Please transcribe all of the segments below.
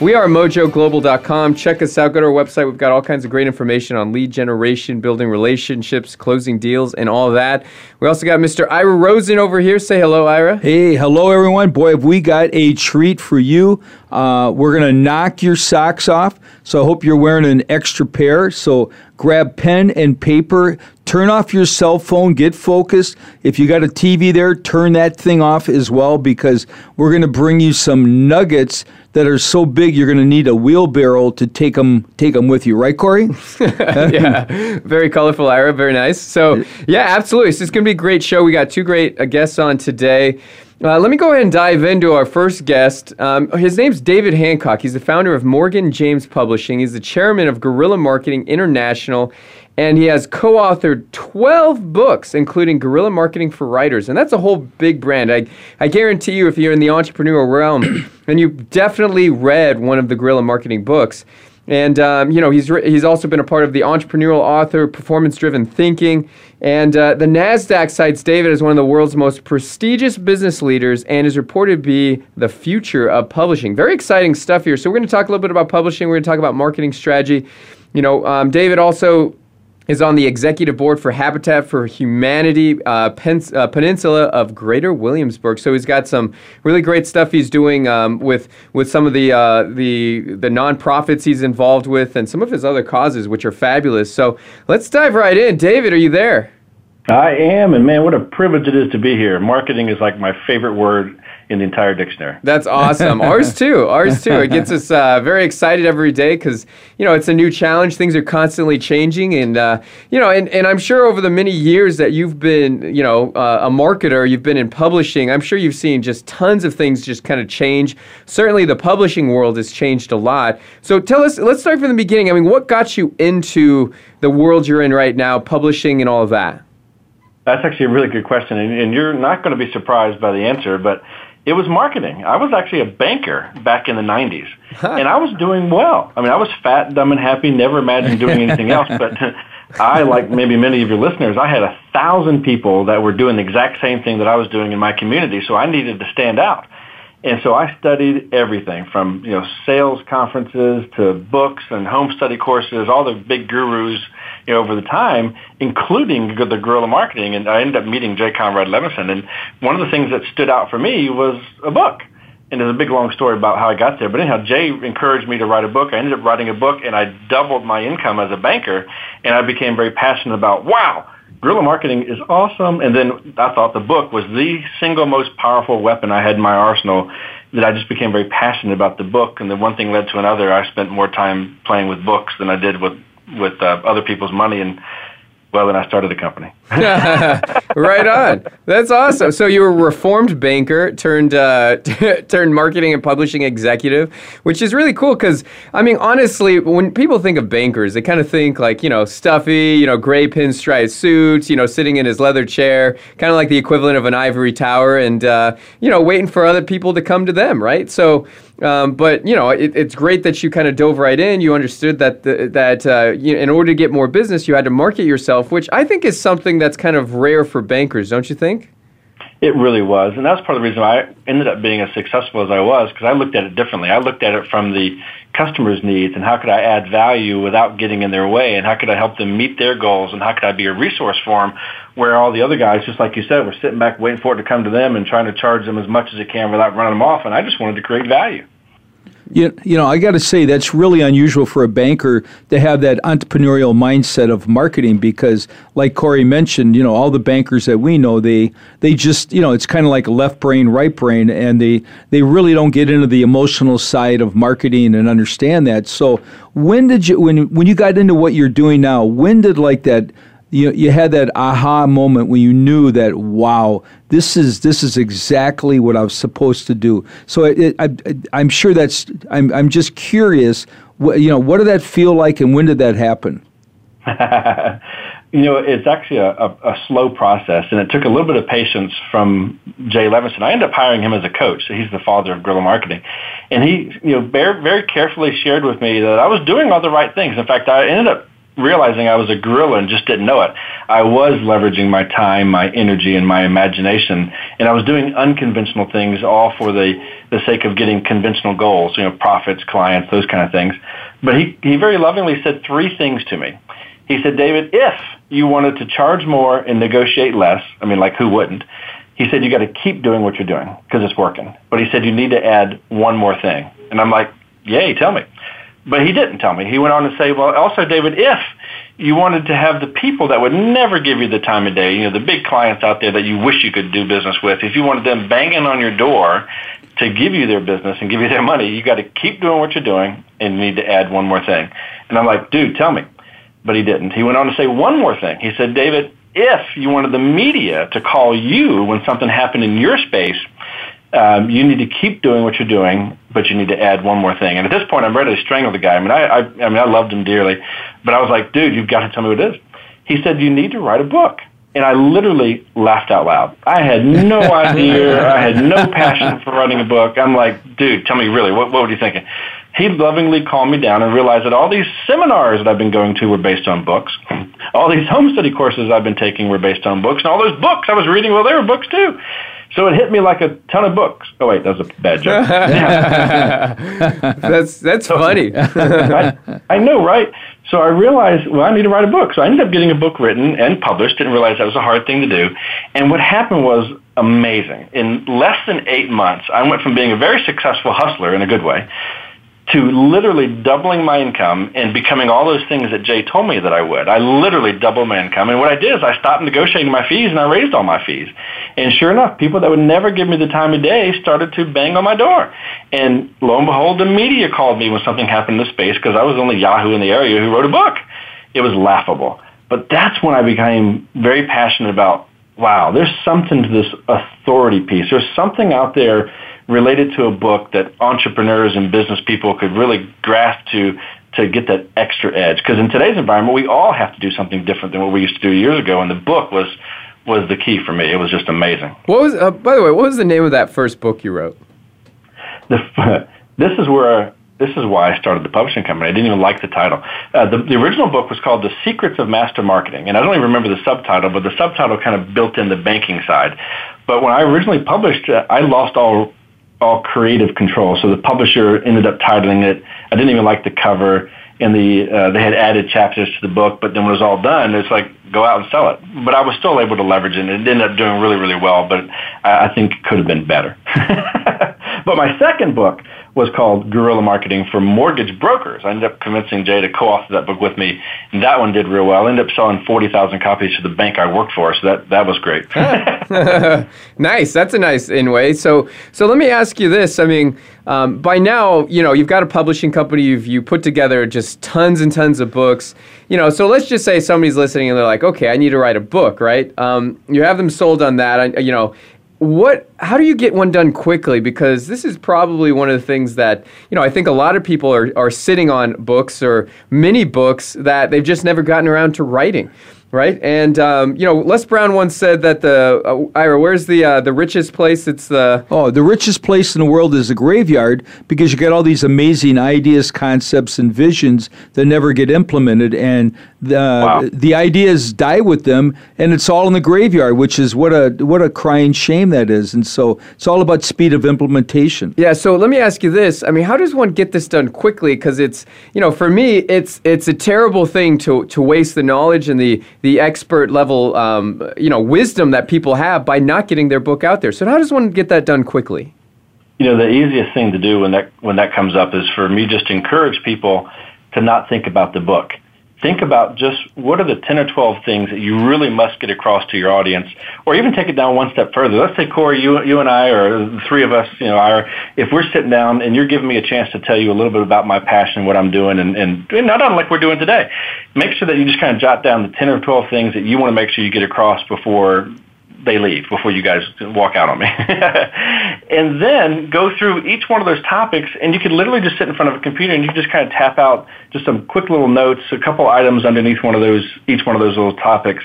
We are mojoglobal.com. Check us out. Go to our website. We've got all kinds of great information on lead generation, building relationships, closing deals, and all that. We also got Mr. Ira Rosen over here. Say hello, Ira. Hey, hello, everyone. Boy, have we got a treat for you. Uh, we're going to knock your socks off. So I hope you're wearing an extra pair. So grab pen and paper. Turn off your cell phone. Get focused. If you got a TV there, turn that thing off as well because we're going to bring you some nuggets that are so big you're going to need a wheelbarrow to take them take them with you, right, Corey? yeah, very colorful, Ira. Very nice. So yeah, absolutely. So it's going to be a great show. We got two great uh, guests on today. Uh, let me go ahead and dive into our first guest. Um, his name's David Hancock. He's the founder of Morgan James Publishing. He's the chairman of Guerrilla Marketing International, and he has co authored 12 books, including Guerrilla Marketing for Writers. And that's a whole big brand. I, I guarantee you, if you're in the entrepreneurial realm and you've definitely read one of the Guerrilla Marketing books, and um, you know he's re- he's also been a part of the entrepreneurial author, performance-driven thinking, and uh, the Nasdaq cites David as one of the world's most prestigious business leaders, and is reported to be the future of publishing. Very exciting stuff here. So we're going to talk a little bit about publishing. We're going to talk about marketing strategy. You know, um, David also is on the executive board for Habitat for Humanity uh, Pens- uh, Peninsula of Greater Williamsburg. So he's got some really great stuff he's doing um, with with some of the uh, the the nonprofits he's involved with and some of his other causes, which are fabulous. So let's dive right in. David, are you there? I am, and man, what a privilege it is to be here. Marketing is like my favorite word in the entire dictionary. That's awesome. Ours too. Ours too. It gets us uh, very excited every day because you know it's a new challenge. Things are constantly changing, and uh, you know, and, and I'm sure over the many years that you've been, you know, uh, a marketer, you've been in publishing. I'm sure you've seen just tons of things just kind of change. Certainly, the publishing world has changed a lot. So tell us. Let's start from the beginning. I mean, what got you into the world you're in right now, publishing and all of that? That's actually a really good question, and, and you're not going to be surprised by the answer, but it was marketing. I was actually a banker back in the 90s, and I was doing well. I mean, I was fat, dumb, and happy, never imagined doing anything else, but I, like maybe many of your listeners, I had a thousand people that were doing the exact same thing that I was doing in my community, so I needed to stand out. And so I studied everything from, you know, sales conferences to books and home study courses, all the big gurus, you know, over the time, including the guerrilla marketing. And I ended up meeting Jay Conrad Levinson. And one of the things that stood out for me was a book. And there's a big long story about how I got there. But anyhow, Jay encouraged me to write a book. I ended up writing a book and I doubled my income as a banker. And I became very passionate about, wow, guerrilla marketing is awesome. And then I thought the book was the single most powerful weapon I had in my arsenal that I just became very passionate about the book. And then one thing led to another. I spent more time playing with books than I did with, with uh, other people's money. And well, then I started the company. right on. That's awesome. So you were a reformed banker turned uh, turned marketing and publishing executive, which is really cool because I mean, honestly, when people think of bankers, they kind of think like you know stuffy, you know, gray pinstripe suits, you know, sitting in his leather chair, kind of like the equivalent of an ivory tower, and uh, you know, waiting for other people to come to them, right? So. Um, but you know, it, it's great that you kind of dove right in. You understood that the, that uh, you in order to get more business, you had to market yourself, which I think is something that's kind of rare for bankers, don't you think? It really was, and that's part of the reason I ended up being as successful as I was because I looked at it differently. I looked at it from the customer's needs and how could I add value without getting in their way, and how could I help them meet their goals, and how could I be a resource for them, where all the other guys, just like you said, were sitting back waiting for it to come to them and trying to charge them as much as they can without running them off, and I just wanted to create value. You, you know, I got to say that's really unusual for a banker to have that entrepreneurial mindset of marketing because, like Corey mentioned, you know, all the bankers that we know, they they just, you know, it's kind of like a left brain, right brain, and they they really don't get into the emotional side of marketing and understand that. So, when did you when when you got into what you're doing now? When did like that you you had that aha moment when you knew that wow this is this is exactly what I was supposed to do. So it, it, I, am sure that's I'm I'm just curious. What, you know, what did that feel like, and when did that happen? you know, it's actually a, a, a, slow process, and it took a little bit of patience from Jay Levinson. I ended up hiring him as a coach. So he's the father of guerrilla marketing, and he, you know, very very carefully shared with me that I was doing all the right things. In fact, I ended up realizing I was a guerrilla and just didn't know it. I was leveraging my time, my energy, and my imagination, and I was doing unconventional things all for the, the sake of getting conventional goals, you know, profits, clients, those kind of things. But he, he very lovingly said three things to me. He said, David, if you wanted to charge more and negotiate less, I mean, like who wouldn't? He said, you got to keep doing what you're doing because it's working. But he said, you need to add one more thing. And I'm like, yay, tell me. But he didn't tell me. He went on to say, well, also, David, if you wanted to have the people that would never give you the time of day, you know, the big clients out there that you wish you could do business with, if you wanted them banging on your door to give you their business and give you their money, you got to keep doing what you're doing and you need to add one more thing. And I'm like, dude, tell me. But he didn't. He went on to say one more thing. He said, David, if you wanted the media to call you when something happened in your space, um, you need to keep doing what you're doing, but you need to add one more thing. And at this point, I'm ready to strangle the guy. I mean, I, I, I mean, I loved him dearly, but I was like, dude, you've got to tell me what it is. He said, you need to write a book. And I literally laughed out loud. I had no idea. I had no passion for writing a book. I'm like, dude, tell me really, what, what were you thinking? He lovingly calmed me down and realized that all these seminars that I've been going to were based on books. All these home study courses I've been taking were based on books. And all those books I was reading, well, they were books too. So it hit me like a ton of books. Oh wait, that was a bad joke. that's that's so, funny. I, I, know, right? So I realized, well, I need to write a book. So I ended up getting a book written and published. Didn't realize that was a hard thing to do. And what happened was amazing. In less than eight months, I went from being a very successful hustler in a good way to literally doubling my income and becoming all those things that Jay told me that I would. I literally doubled my income. And what I did is I stopped negotiating my fees and I raised all my fees. And sure enough, people that would never give me the time of day started to bang on my door. And lo and behold, the media called me when something happened in the space because I was the only Yahoo in the area who wrote a book. It was laughable. But that's when I became very passionate about, wow, there's something to this authority piece. There's something out there related to a book that entrepreneurs and business people could really grasp to to get that extra edge. Because in today's environment, we all have to do something different than what we used to do years ago, and the book was was the key for me. It was just amazing. What was, uh, by the way, what was the name of that first book you wrote? The, this is where this is why I started the publishing company. I didn't even like the title. Uh, the, the original book was called The Secrets of Master Marketing, and I don't even remember the subtitle, but the subtitle kind of built in the banking side. But when I originally published, uh, I lost all all creative control. So the publisher ended up titling it. I didn't even like the cover, and the uh, they had added chapters to the book. But then when it was all done, it's like go out and sell it. But I was still able to leverage it. and It ended up doing really, really well. But I, I think it could have been better. but my second book was called Guerrilla Marketing for Mortgage Brokers. I ended up convincing Jay to co-author that book with me, and that one did real well. I ended up selling 40,000 copies to the bank I worked for, so that, that was great. nice. That's a nice in way. So, so let me ask you this. I mean, um, by now, you know, you've got a publishing company, you've you put together just tons and tons of books. You know, so let's just say somebody's listening and they're like, okay, I need to write a book, right? Um, you have them sold on that, you know, what how do you get one done quickly because this is probably one of the things that you know i think a lot of people are, are sitting on books or mini books that they've just never gotten around to writing right? And um, you know, Les Brown once said that the uh, Ira, where's the uh, the richest place? It's the oh, the richest place in the world is the graveyard because you get all these amazing ideas, concepts, and visions that never get implemented, and the Wow. the ideas die with them, and it's all in the graveyard, which is what a what a crying shame that is. And so it's all about speed of implementation. Yeah, so let me ask you this. I mean, how does one get this done quickly? Because it's, you know, for me, it's it's a terrible thing to, to waste the knowledge and the the expert level, um, you know, wisdom that people have by not getting their book out there. So how does one get that done quickly? You know, the easiest thing to do when that when that comes up is for me just to encourage people to not think about the book. Think about just what are the 10 or 12 things that you really must get across to your audience, or even take it down one step further. Let's say, Corey, you, you and I, or the three of us, you know, are, if we're sitting down and you're giving me a chance to tell you a little bit about my passion, what I'm doing, and, and, and not unlike we're doing today, make sure that you just kind of jot down the 10 or 12 things that you want to make sure you get across before they leave before you guys walk out on me. and then go through each one of those topics and you can literally just sit in front of a computer and you just kind of tap out just some quick little notes, a couple items underneath one of those, each one of those little topics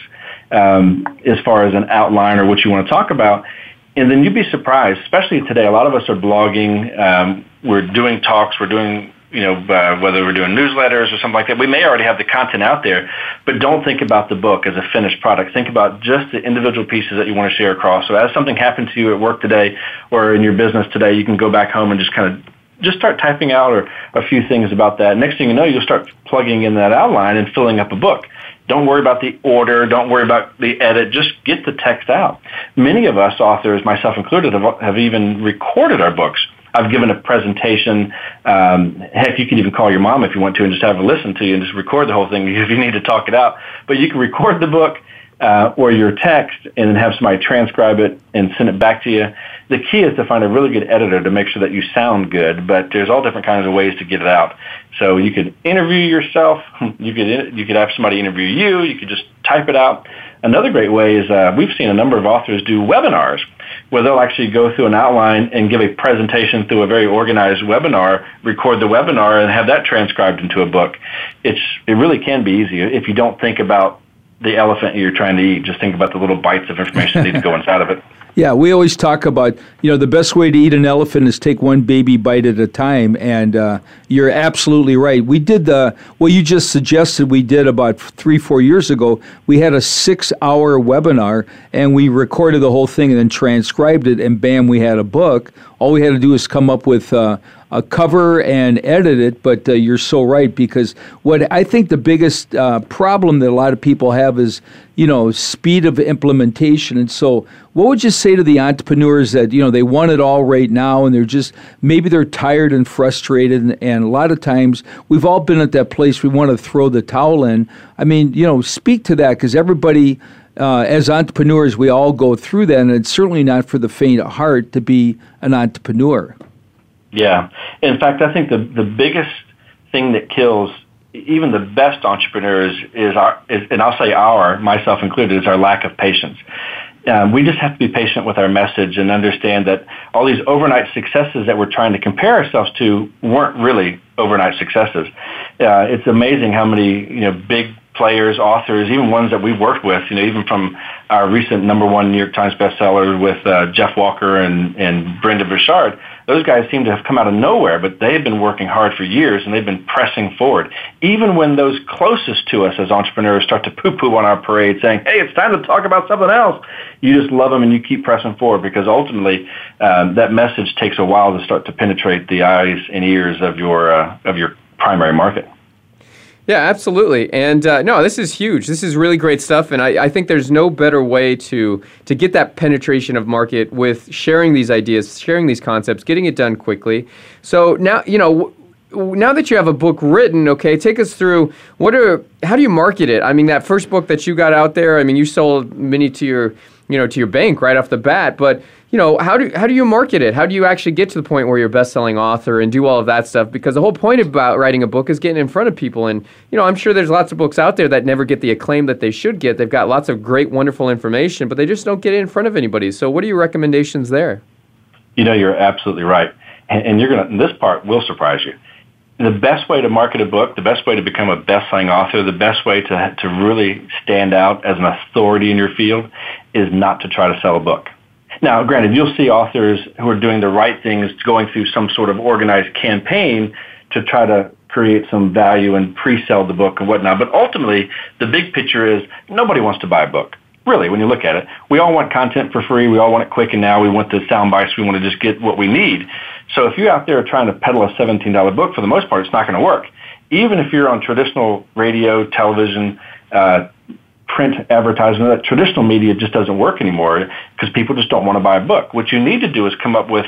um, as far as an outline or what you want to talk about. And then you'd be surprised, especially today, a lot of us are blogging, um, we're doing talks, we're doing you know, uh, whether we're doing newsletters or something like that, we may already have the content out there, but don't think about the book as a finished product. Think about just the individual pieces that you want to share across. So as something happened to you at work today or in your business today, you can go back home and just kind of just start typing out or a few things about that. Next thing you know, you'll start plugging in that outline and filling up a book. Don't worry about the order. Don't worry about the edit. Just get the text out. Many of us authors, myself included, have, have even recorded our books. I've given a presentation. Um, heck, you can even call your mom if you want to and just have her listen to you and just record the whole thing if you need to talk it out. But you can record the book uh, or your text and then have somebody transcribe it and send it back to you. The key is to find a really good editor to make sure that you sound good, but there's all different kinds of ways to get it out. So you could interview yourself. You could you could have somebody interview you. You could just type it out. Another great way is uh, we've seen a number of authors do webinars where they'll actually go through an outline and give a presentation through a very organized webinar, record the webinar, and have that transcribed into a book. It's it really can be easy if you don't think about the elephant you're trying to eat. Just think about the little bites of information that need to go inside of it. Yeah, we always talk about you know the best way to eat an elephant is take one baby bite at a time, and uh, you're absolutely right. We did the what you just suggested. We did about three four years ago. We had a six hour webinar, and we recorded the whole thing and then transcribed it, and bam, we had a book. All we had to do is come up with. Uh, a cover and edit it, but uh, you're so right because what I think the biggest uh, problem that a lot of people have is, you know, speed of implementation. And so, what would you say to the entrepreneurs that you know they want it all right now and they're just maybe they're tired and frustrated, and, and a lot of times we've all been at that place we want to throw the towel in. I mean, you know, speak to that because everybody. Uh, as entrepreneurs, we all go through that, and it's certainly not for the faint of heart to be an entrepreneur. Yeah. In fact, I think the, the biggest thing that kills even the best entrepreneurs is our, is, and I'll say our, myself included, is our lack of patience. Um, we just have to be patient with our message and understand that all these overnight successes that we're trying to compare ourselves to weren't really overnight successes. Uh, it's amazing how many you know big players, authors, even ones that we've worked with, you know, even from our recent number one New York Times bestseller with uh, Jeff Walker and, and Brendon Burchard, those guys seem to have come out of nowhere, but they have been working hard for years and they've been pressing forward. Even when those closest to us as entrepreneurs start to poo-poo on our parade saying, hey, it's time to talk about something else, you just love them and you keep pressing forward because ultimately um, that message takes a while to start to penetrate the eyes and ears of your, uh, of your primary market. Yeah, absolutely. And uh, no, this is huge. This is really great stuff, and I, I, think there's no better way to to get that penetration of market with sharing these ideas, sharing these concepts, getting it done quickly. So now, you know. now that you have a book written, okay, take us through what are how do you market it? I mean, that first book that you got out there, I mean, you sold many to your you know to your bank right off the bat, but you know, how do how do you market it? How do you actually get to the point where you're a best-selling author and do all of that stuff? Because the whole point about writing a book is getting in front of people. And you know, I'm sure there's lots of books out there that never get the acclaim that they should get. They've got lots of great, wonderful information, but they just don't get it in front of anybody. So, what are your recommendations there? You know, you're absolutely right, and, and you're gonna. This part will surprise you. The best way to market a book, the best way to become a best-selling author, the best way to to really stand out as an authority in your field is not to try to sell a book now, granted, you'll see authors who are doing the right things going through some sort of organized campaign to try to create some value and pre-sell the book and whatnot. But ultimately, the big picture is nobody wants to buy a book. Really, when you look at it, we all want content for free. We all want it quick and now. We want the sound bites. We want to just get what we need. So if you're out there trying to peddle a $17 book, for the most part, it's not going to work. Even if you're on traditional radio, television, uh, print advertising, that traditional media just doesn't work anymore because people just don't want to buy a book. What you need to do is come up with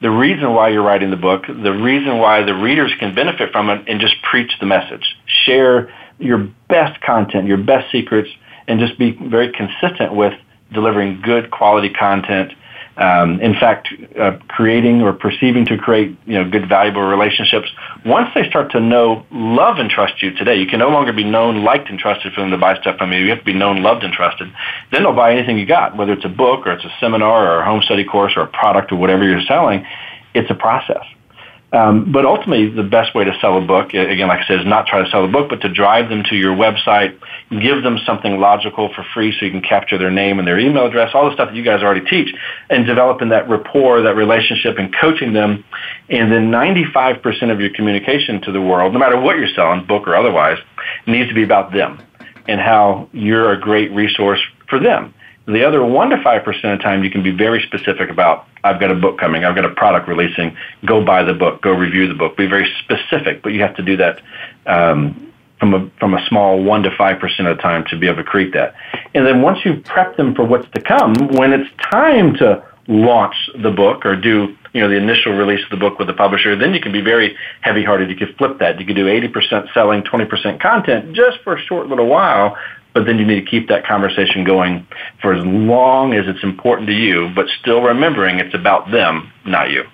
the reason why you're writing the book, the reason why the readers can benefit from it, and just preach the message. Share your best content, your best secrets, and just be very consistent with delivering good quality content. Um, in fact, uh, creating or perceiving to create you know good valuable relationships. Once they start to know, love, and trust you today, you can no longer be known, liked, and trusted for them to buy stuff from you. You have to be known, loved, and trusted. Then they'll buy anything you got, whether it's a book or it's a seminar or a home study course or a product or whatever you're selling. It's a process. Um, but ultimately, the best way to sell a book, again, like I said, is not try to sell a book, but to drive them to your website, give them something logical for free so you can capture their name and their email address, all the stuff that you guys already teach, and developing that rapport, that relationship, and coaching them. And then 95% of your communication to the world, no matter what you're selling, book or otherwise, needs to be about them and how you're a great resource for them. The other 1 to 5% of time, you can be very specific about I've got a book coming. I've got a product releasing. Go buy the book. Go review the book. Be very specific, but you have to do that um, from a from a small one to five percent of the time to be able to create that. And then once you prep them for what's to come, when it's time to launch the book or do you know the initial release of the book with the publisher, then you can be very heavy-hearted. You could flip that. You could do 80% selling, 20% content just for a short little while but then you need to keep that conversation going for as long as it's important to you, but still remembering it's about them, not you.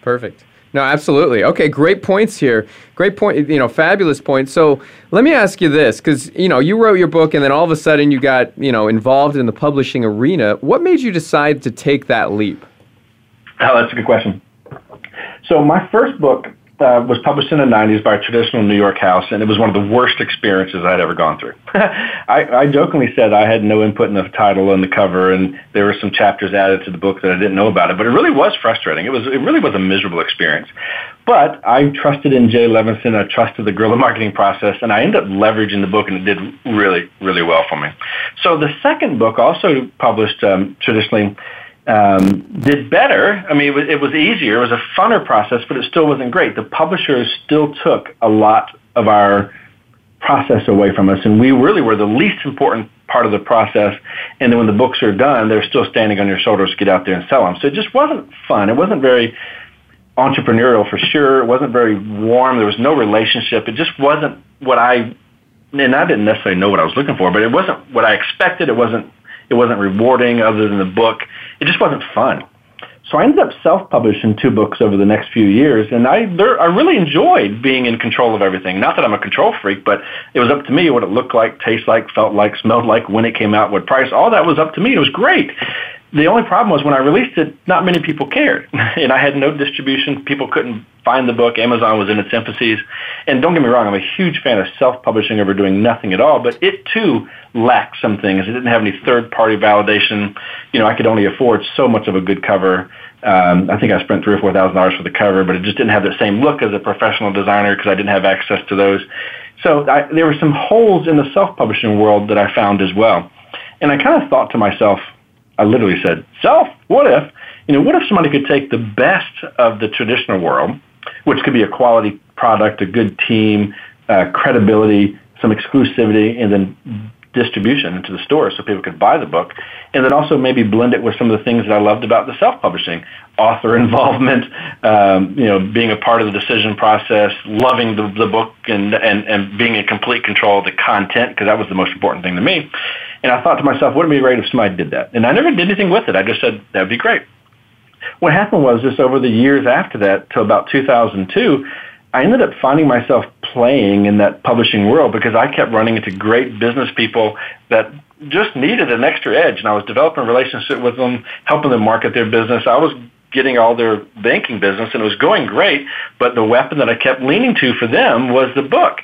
Perfect. No, absolutely. Okay, great points here. Great point, you know, fabulous points. So let me ask you this, because, you know, you wrote your book and then all of a sudden you got, you know, involved in the publishing arena. What made you decide to take that leap? Oh, that's a good question. So my first book uh, was published in the 90s by a traditional New York house, and it was one of the worst experiences I'd ever gone through. I, I jokingly said I had no input in the title and the cover, and there were some chapters added to the book that I didn't know about it, but it really was frustrating. It was it really was a miserable experience. But I trusted in Jay Levinson, I trusted the guerrilla marketing process, and I ended up leveraging the book, and it did really, really well for me. So the second book, also published um, traditionally, um, did better. I mean, it was, it was easier. It was a funner process, but it still wasn't great. The publishers still took a lot of our process away from us, and we really were the least important part of the process. And then when the books are done, they're still standing on your shoulders to get out there and sell them. So it just wasn't fun. It wasn't very entrepreneurial for sure. It wasn't very warm. There was no relationship. It just wasn't what I, and I didn't necessarily know what I was looking for, but it wasn't what I expected. It wasn't it wasn't rewarding other than the book. It just wasn't fun. So I ended up self-publishing two books over the next few years, and I I really enjoyed being in control of everything. Not that I'm a control freak, but it was up to me what it looked like, tasted like, felt like, smelled like, when it came out, what price. All that was up to me. It was great. The only problem was when I released it, not many people cared, and I had no distribution. People couldn't find the book. Amazon was in its infancies, and don't get me wrong, I'm a huge fan of self-publishing over doing nothing at all. But it too lacked some things. It didn't have any third-party validation. You know, I could only afford so much of a good cover. Um, I think I spent three or four thousand dollars for the cover, but it just didn't have the same look as a professional designer because I didn't have access to those. So I, there were some holes in the self-publishing world that I found as well. And I kind of thought to myself, I literally said, self, what if, you know, what if somebody could take the best of the traditional world, which could be a quality product, a good team, uh, credibility, some exclusivity, and then distribution into the store so people could buy the book, and then also maybe blend it with some of the things that I loved about the self-publishing, author involvement, um, you know, being a part of the decision process, loving the, the book, and, and, and being in complete control of the content, because that was the most important thing to me. And I thought to myself, wouldn't it be great if somebody did that? And I never did anything with it. I just said, that'd be great. What happened was just over the years after that, till about 2002, I ended up finding myself playing in that publishing world because I kept running into great business people that just needed an extra edge. And I was developing a relationship with them, helping them market their business. I was getting all their banking business and it was going great, but the weapon that I kept leaning to for them was the book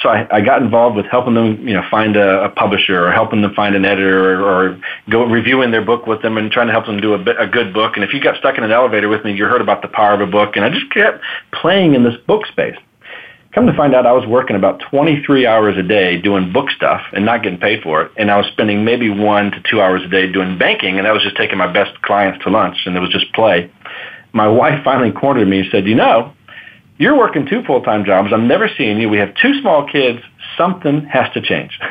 so I, I got involved with helping them, you know, find a, a publisher or helping them find an editor or, or go reviewing their book with them and trying to help them do a, a good book. And if you got stuck in an elevator with me, you heard about the power of a book. And I just kept playing in this book space. Come to find out, I was working about 23 hours a day doing book stuff and not getting paid for it. And I was spending maybe one to two hours a day doing banking, and I was just taking my best clients to lunch, and it was just play. My wife finally cornered me and said, You know, you're working two full time jobs. I'm never seeing you. We have two small kids. Something has to change.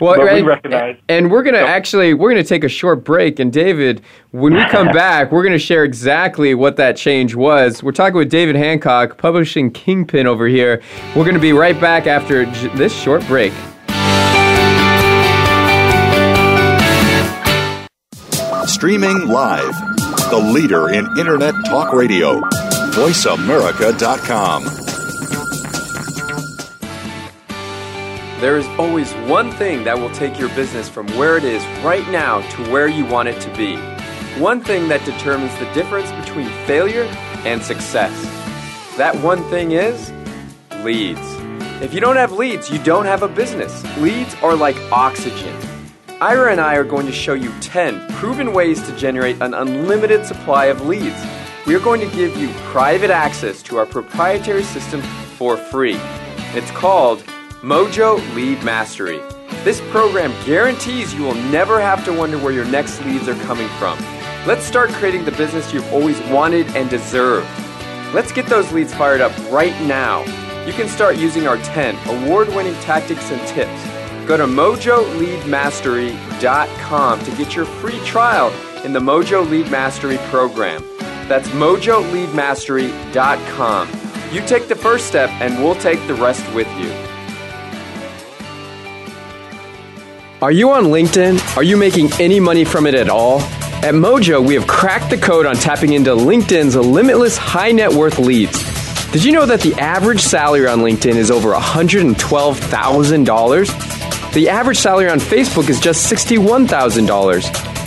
well, we and, recognize. And we're gonna oh. actually we're gonna take a short break. And David, when we come back, we're gonna share exactly what that change was. We're talking with David Hancock, publishing Kingpin over here. We're gonna be right back after j- this short break. Streaming live, the leader in internet talk radio. VoiceAmerica.com. There is always one thing that will take your business from where it is right now to where you want it to be. One thing that determines the difference between failure and success. That one thing is leads. If you don't have leads, you don't have a business. Leads are like oxygen. Ira and I are going to show you 10 proven ways to generate an unlimited supply of leads. We are going to give you private access to our proprietary system for free. It's called Mojo Lead Mastery. This program guarantees you will never have to wonder where your next leads are coming from. Let's start creating the business you've always wanted and deserved. Let's get those leads fired up right now. You can start using our 10 award winning tactics and tips. Go to mojoleadmastery.com to get your free trial in the Mojo Lead Mastery program. That's mojoleadmastery.com. You take the first step, and we'll take the rest with you. Are you on LinkedIn? Are you making any money from it at all? At Mojo, we have cracked the code on tapping into LinkedIn's limitless high net worth leads. Did you know that the average salary on LinkedIn is over $112,000? The average salary on Facebook is just $61,000.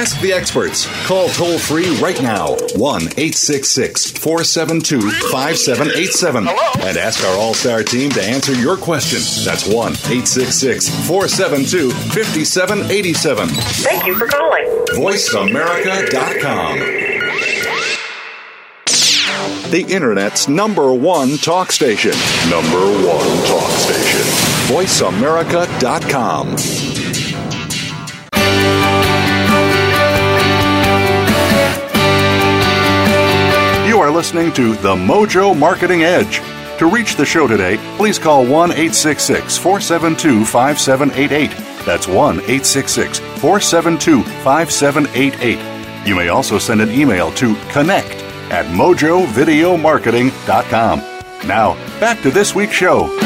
Ask the experts. Call toll free right now 1 866 472 5787 and ask our All Star team to answer your question. That's 1 866 472 5787. Thank you for calling. VoiceAmerica.com. The Internet's number one talk station. Number one talk station. VoiceAmerica.com. are listening to The Mojo Marketing Edge. To reach the show today, please call 1 866 472 5788. That's 1 866 472 5788. You may also send an email to connect at mojovideomarketing.com. Now, back to this week's show.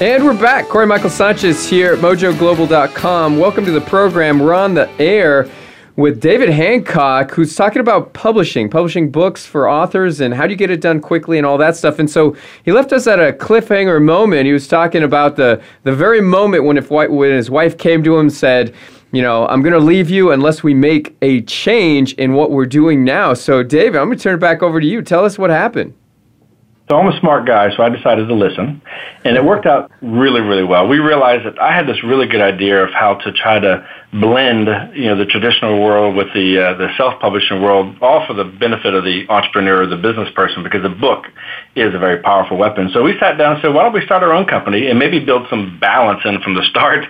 And we're back. Corey Michael Sanchez here at mojoglobal.com. Welcome to the program. We're on the air with David Hancock, who's talking about publishing, publishing books for authors, and how do you get it done quickly and all that stuff. And so he left us at a cliffhanger moment. He was talking about the the very moment when if when his wife came to him and said, you know, I'm going to leave you unless we make a change in what we're doing now. So, David, I'm going to turn it back over to you. Tell us what happened. So I'm a smart guy, so I decided to listen, and it worked out really, really well. We realized that I had this really good idea of how to try to blend, you know, the traditional world with the uh, the self-publishing world, all for the benefit of the entrepreneur or the business person, because a book is a very powerful weapon. So we sat down and said, why don't we start our own company and maybe build some balance in from the start,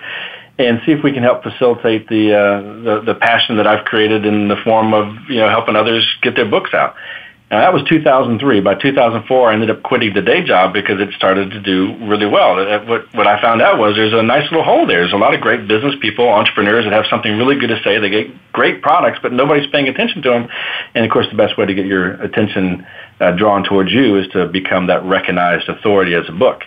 and see if we can help facilitate the uh, the, the passion that I've created in the form of you know helping others get their books out. Now that was 2003. By 2004, I ended up quitting the day job because it started to do really well. What, what I found out was there's a nice little hole there. There's a lot of great business people, entrepreneurs that have something really good to say. They get great products, but nobody's paying attention to them. And of course, the best way to get your attention uh, drawn towards you is to become that recognized authority as a book.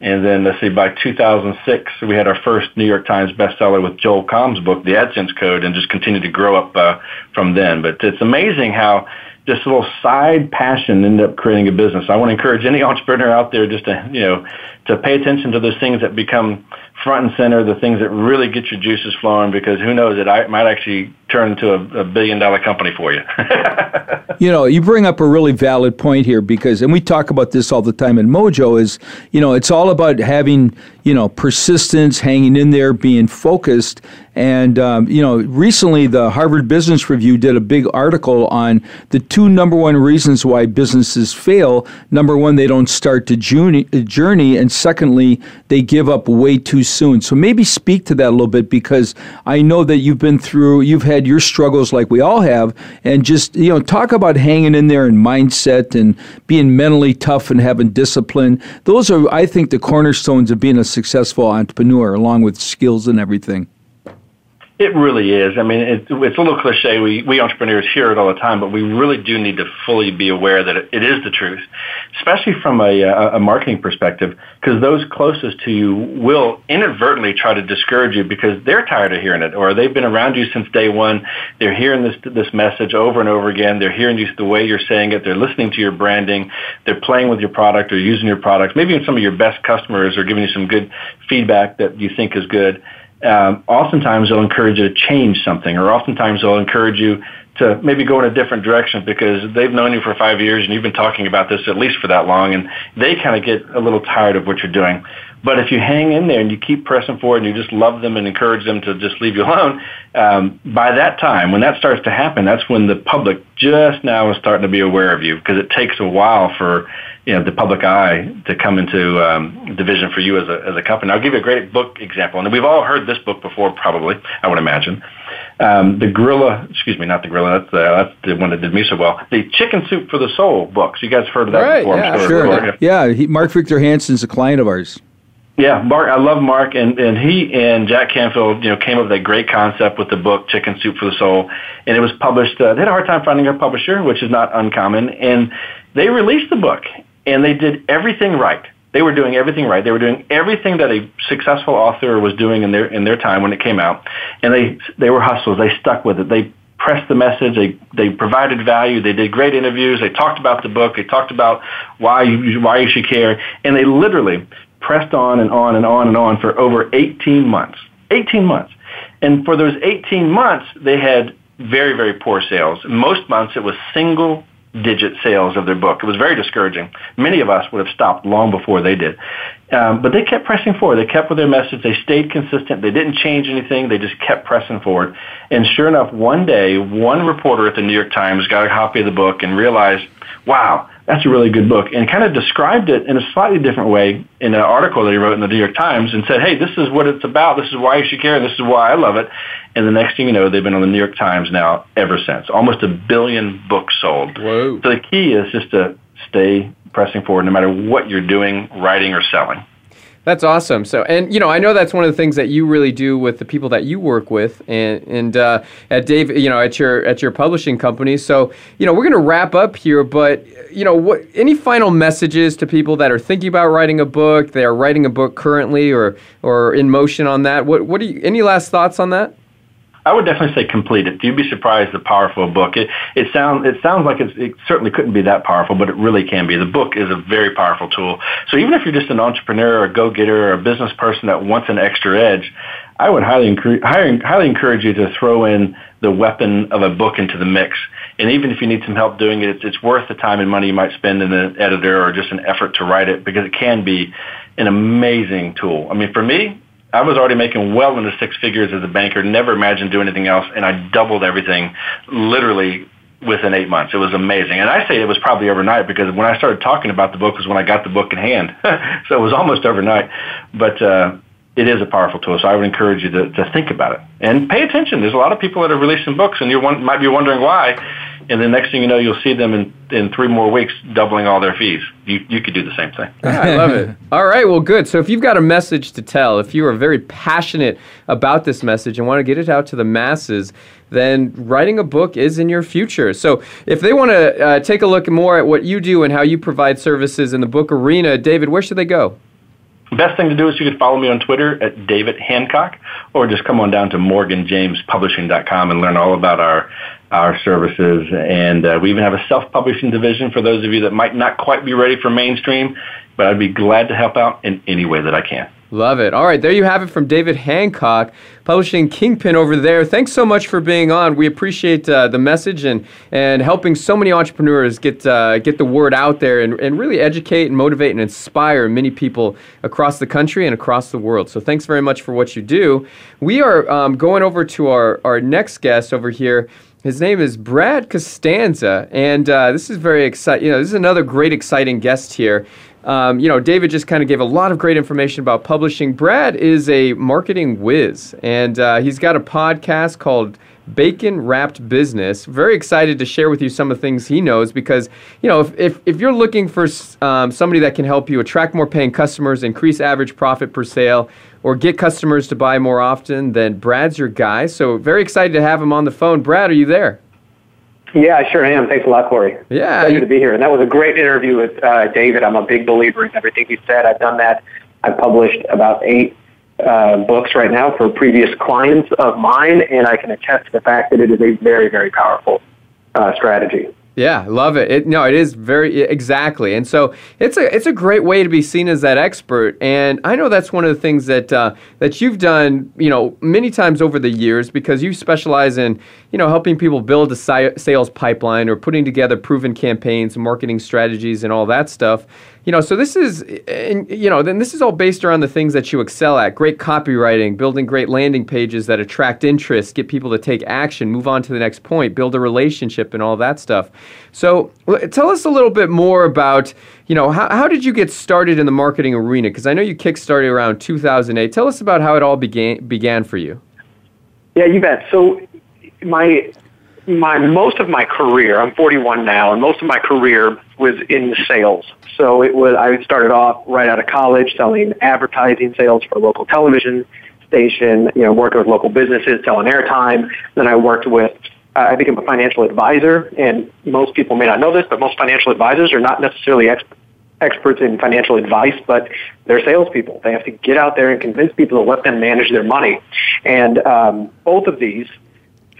And then let's see, by 2006, we had our first New York Times bestseller with Joel Comm's book, The AdSense Code, and just continued to grow up uh, from then. But it's amazing how a little side passion ended up creating a business. I want to encourage any entrepreneur out there just to, you know, to pay attention to those things that become front and center, the things that really get your juices flowing, because who knows, it might actually turn into a, a billion dollar company for you. you know, you bring up a really valid point here because, and we talk about this all the time in Mojo, is, you know, it's all about having, you know, persistence, hanging in there, being focused. And, um, you know, recently the Harvard Business Review did a big article on the two number one reasons why businesses fail. Number one, they don't start the journey. And secondly, they give up way too soon. So maybe speak to that a little bit because I know that you've been through, you've had your struggles like we all have. And just, you know, talk about hanging in there and mindset and being mentally tough and having discipline. Those are, I think, the cornerstones of being a successful entrepreneur, along with skills and everything. It really is. I mean, it, it's a little cliche. We, we entrepreneurs hear it all the time, but we really do need to fully be aware that it, it is the truth, especially from a, a marketing perspective, because those closest to you will inadvertently try to discourage you because they're tired of hearing it, or they've been around you since day one. They're hearing this this message over and over again. They're hearing you the way you're saying it. They're listening to your branding. They're playing with your product or using your product. Maybe even some of your best customers are giving you some good feedback that you think is good um, oftentimes they'll encourage you to change something, or oftentimes they'll encourage you to maybe go in a different direction because they've known you for five years and you've been talking about this at least for that long, and they kind of get a little tired of what you're doing. But if you hang in there and you keep pressing forward and you just love them and encourage them to just leave you alone, um, by that time, when that starts to happen, that's when the public just now is starting to be aware of you because it takes a while for you know the public eye to come into um, division for you as a as a company. I'll give you a great book example, and we've all heard this book before, probably. I would imagine. Um, the Guerrilla, excuse me, not the Guerrilla. That's, uh, that's the one that did me so well. The Chicken Soup for the Soul books. You guys have heard of that right, before? Yeah, sure. sure. Yeah, he, Mark Victor Hansen's a client of ours. Yeah, Mark, I love Mark, and, and he and Jack Canfield, you know, came up with a great concept with the book Chicken Soup for the Soul, and it was published. Uh, they had a hard time finding a publisher, which is not uncommon, and they released the book, and they did everything right. They were doing everything right. They were doing everything that a successful author was doing in their in their time when it came out, and they they were hustlers. They stuck with it. They pressed the message. They they provided value. They did great interviews. They talked about the book. They talked about why you why you should care, and they literally pressed on and on and on and on for over 18 months. 18 months, and for those 18 months, they had very very poor sales. Most months it was single digit sales of their book. It was very discouraging. Many of us would have stopped long before they did. Um, but they kept pressing forward. They kept with their message. They stayed consistent. They didn't change anything. They just kept pressing forward. And sure enough, one day, one reporter at the New York Times got a copy of the book and realized, wow, that's a really good book, and kind of described it in a slightly different way in an article that he wrote in the New York Times and said, hey, this is what it's about. This is why you should care. And this is why I love it. And the next thing you know, they've been on the New York Times now ever since. Almost a billion books sold. Whoa. So the key is just to stay pressing forward no matter what you're doing, writing, or selling. That's awesome. So, and you know, I know that's one of the things that you really do with the people that you work with, and and uh, at Dave, you know, at your at your publishing company. So, you know, we're going to wrap up here, but you know, what any final messages to people that are thinking about writing a book? They are writing a book currently, or or in motion on that. What what do you? Any last thoughts on that? I would definitely say complete it. You'd be surprised the powerful book. It it sounds it sounds like it certainly couldn't be that powerful, but it really can be. The book is a very powerful tool. So even if you're just an entrepreneur or a go getter or a business person that wants an extra edge, I would highly encourage highly encourage you to throw in the weapon of a book into the mix. And even if you need some help doing it, it's, it's worth the time and money you might spend in an editor or just an effort to write it because it can be an amazing tool. I mean, for me, I was already making well into six figures as a banker, never imagined doing anything else, and I doubled everything literally within eight months. It was amazing. And I say it was probably overnight because when I started talking about the book was when I got the book in hand. so it was almost overnight. But uh, it is a powerful tool. So I would encourage you to, to think about it and pay attention. There's a lot of people that are releasing books and you might be wondering why and the next thing you know, you'll see them in, in three more weeks doubling all their fees. You, you could do the same thing. I love it. All right, well, good. So if you've got a message to tell, if you are very passionate about this message and want to get it out to the masses, then writing a book is in your future. So if they want to uh, take a look more at what you do and how you provide services in the book arena, David, where should they go? best thing to do is you could follow me on Twitter at David Hancock, or just come on down to morganjamespublishing.com and learn all about our our services. And uh, we even have a self-publishing division for those of you that might not quite be ready for mainstream, but I'd be glad to help out in any way that I can. Love it. All right, there you have it from David Hancock, publishing Kingpin over there. Thanks so much for being on. We appreciate uh, the message and, and helping so many entrepreneurs get uh, get the word out there and, and really educate and motivate and inspire many people across the country and across the world. So thanks very much for what you do. We are um, going over to our, our next guest over here. His name is Brad Costanzo, and uh, this is very exciting. You know, this is another great, exciting guest here. Um, you know, David just kind of gave a lot of great information about publishing. Brad is a marketing whiz, and uh, he's got a podcast called Bacon Wrapped Business. Very excited to share with you some of the things he knows because, you know, if, if, if you're looking for um, somebody that can help you attract more paying customers, increase average profit per sale, or get customers to buy more often, then Brad's your guy. So, very excited to have him on the phone. Brad, are you there? Yeah, I sure am. Thanks a lot, Corey. Yeah. Pleasure to be here. And that was a great interview with uh, David. I'm a big believer in everything he said. I've done that. I've published about eight uh, books right now for previous clients of mine, and I can attest to the fact that it is a very, very powerful uh, strategy. Yeah, love it. it. No, it is very exactly, and so it's a it's a great way to be seen as that expert. And I know that's one of the things that uh, that you've done, you know, many times over the years because you specialize in you know helping people build a si- sales pipeline or putting together proven campaigns, marketing strategies, and all that stuff you know, so this is, and, you know, then this is all based around the things that you excel at great copywriting, building great landing pages that attract interest, get people to take action, move on to the next point, build a relationship, and all that stuff. So tell us a little bit more about, you know, how, how did you get started in the marketing arena? Because I know you kickstarted around 2008. Tell us about how it all began, began for you. Yeah, you bet. So my my most of my career, I'm 41 now, and most of my career was in sales. So it was I started off right out of college selling advertising sales for a local television station, you know, working with local businesses, selling airtime. Then I worked with I became a financial advisor, and most people may not know this, but most financial advisors are not necessarily ex- experts in financial advice, but they're salespeople. They have to get out there and convince people to let them manage their money. And um, both of these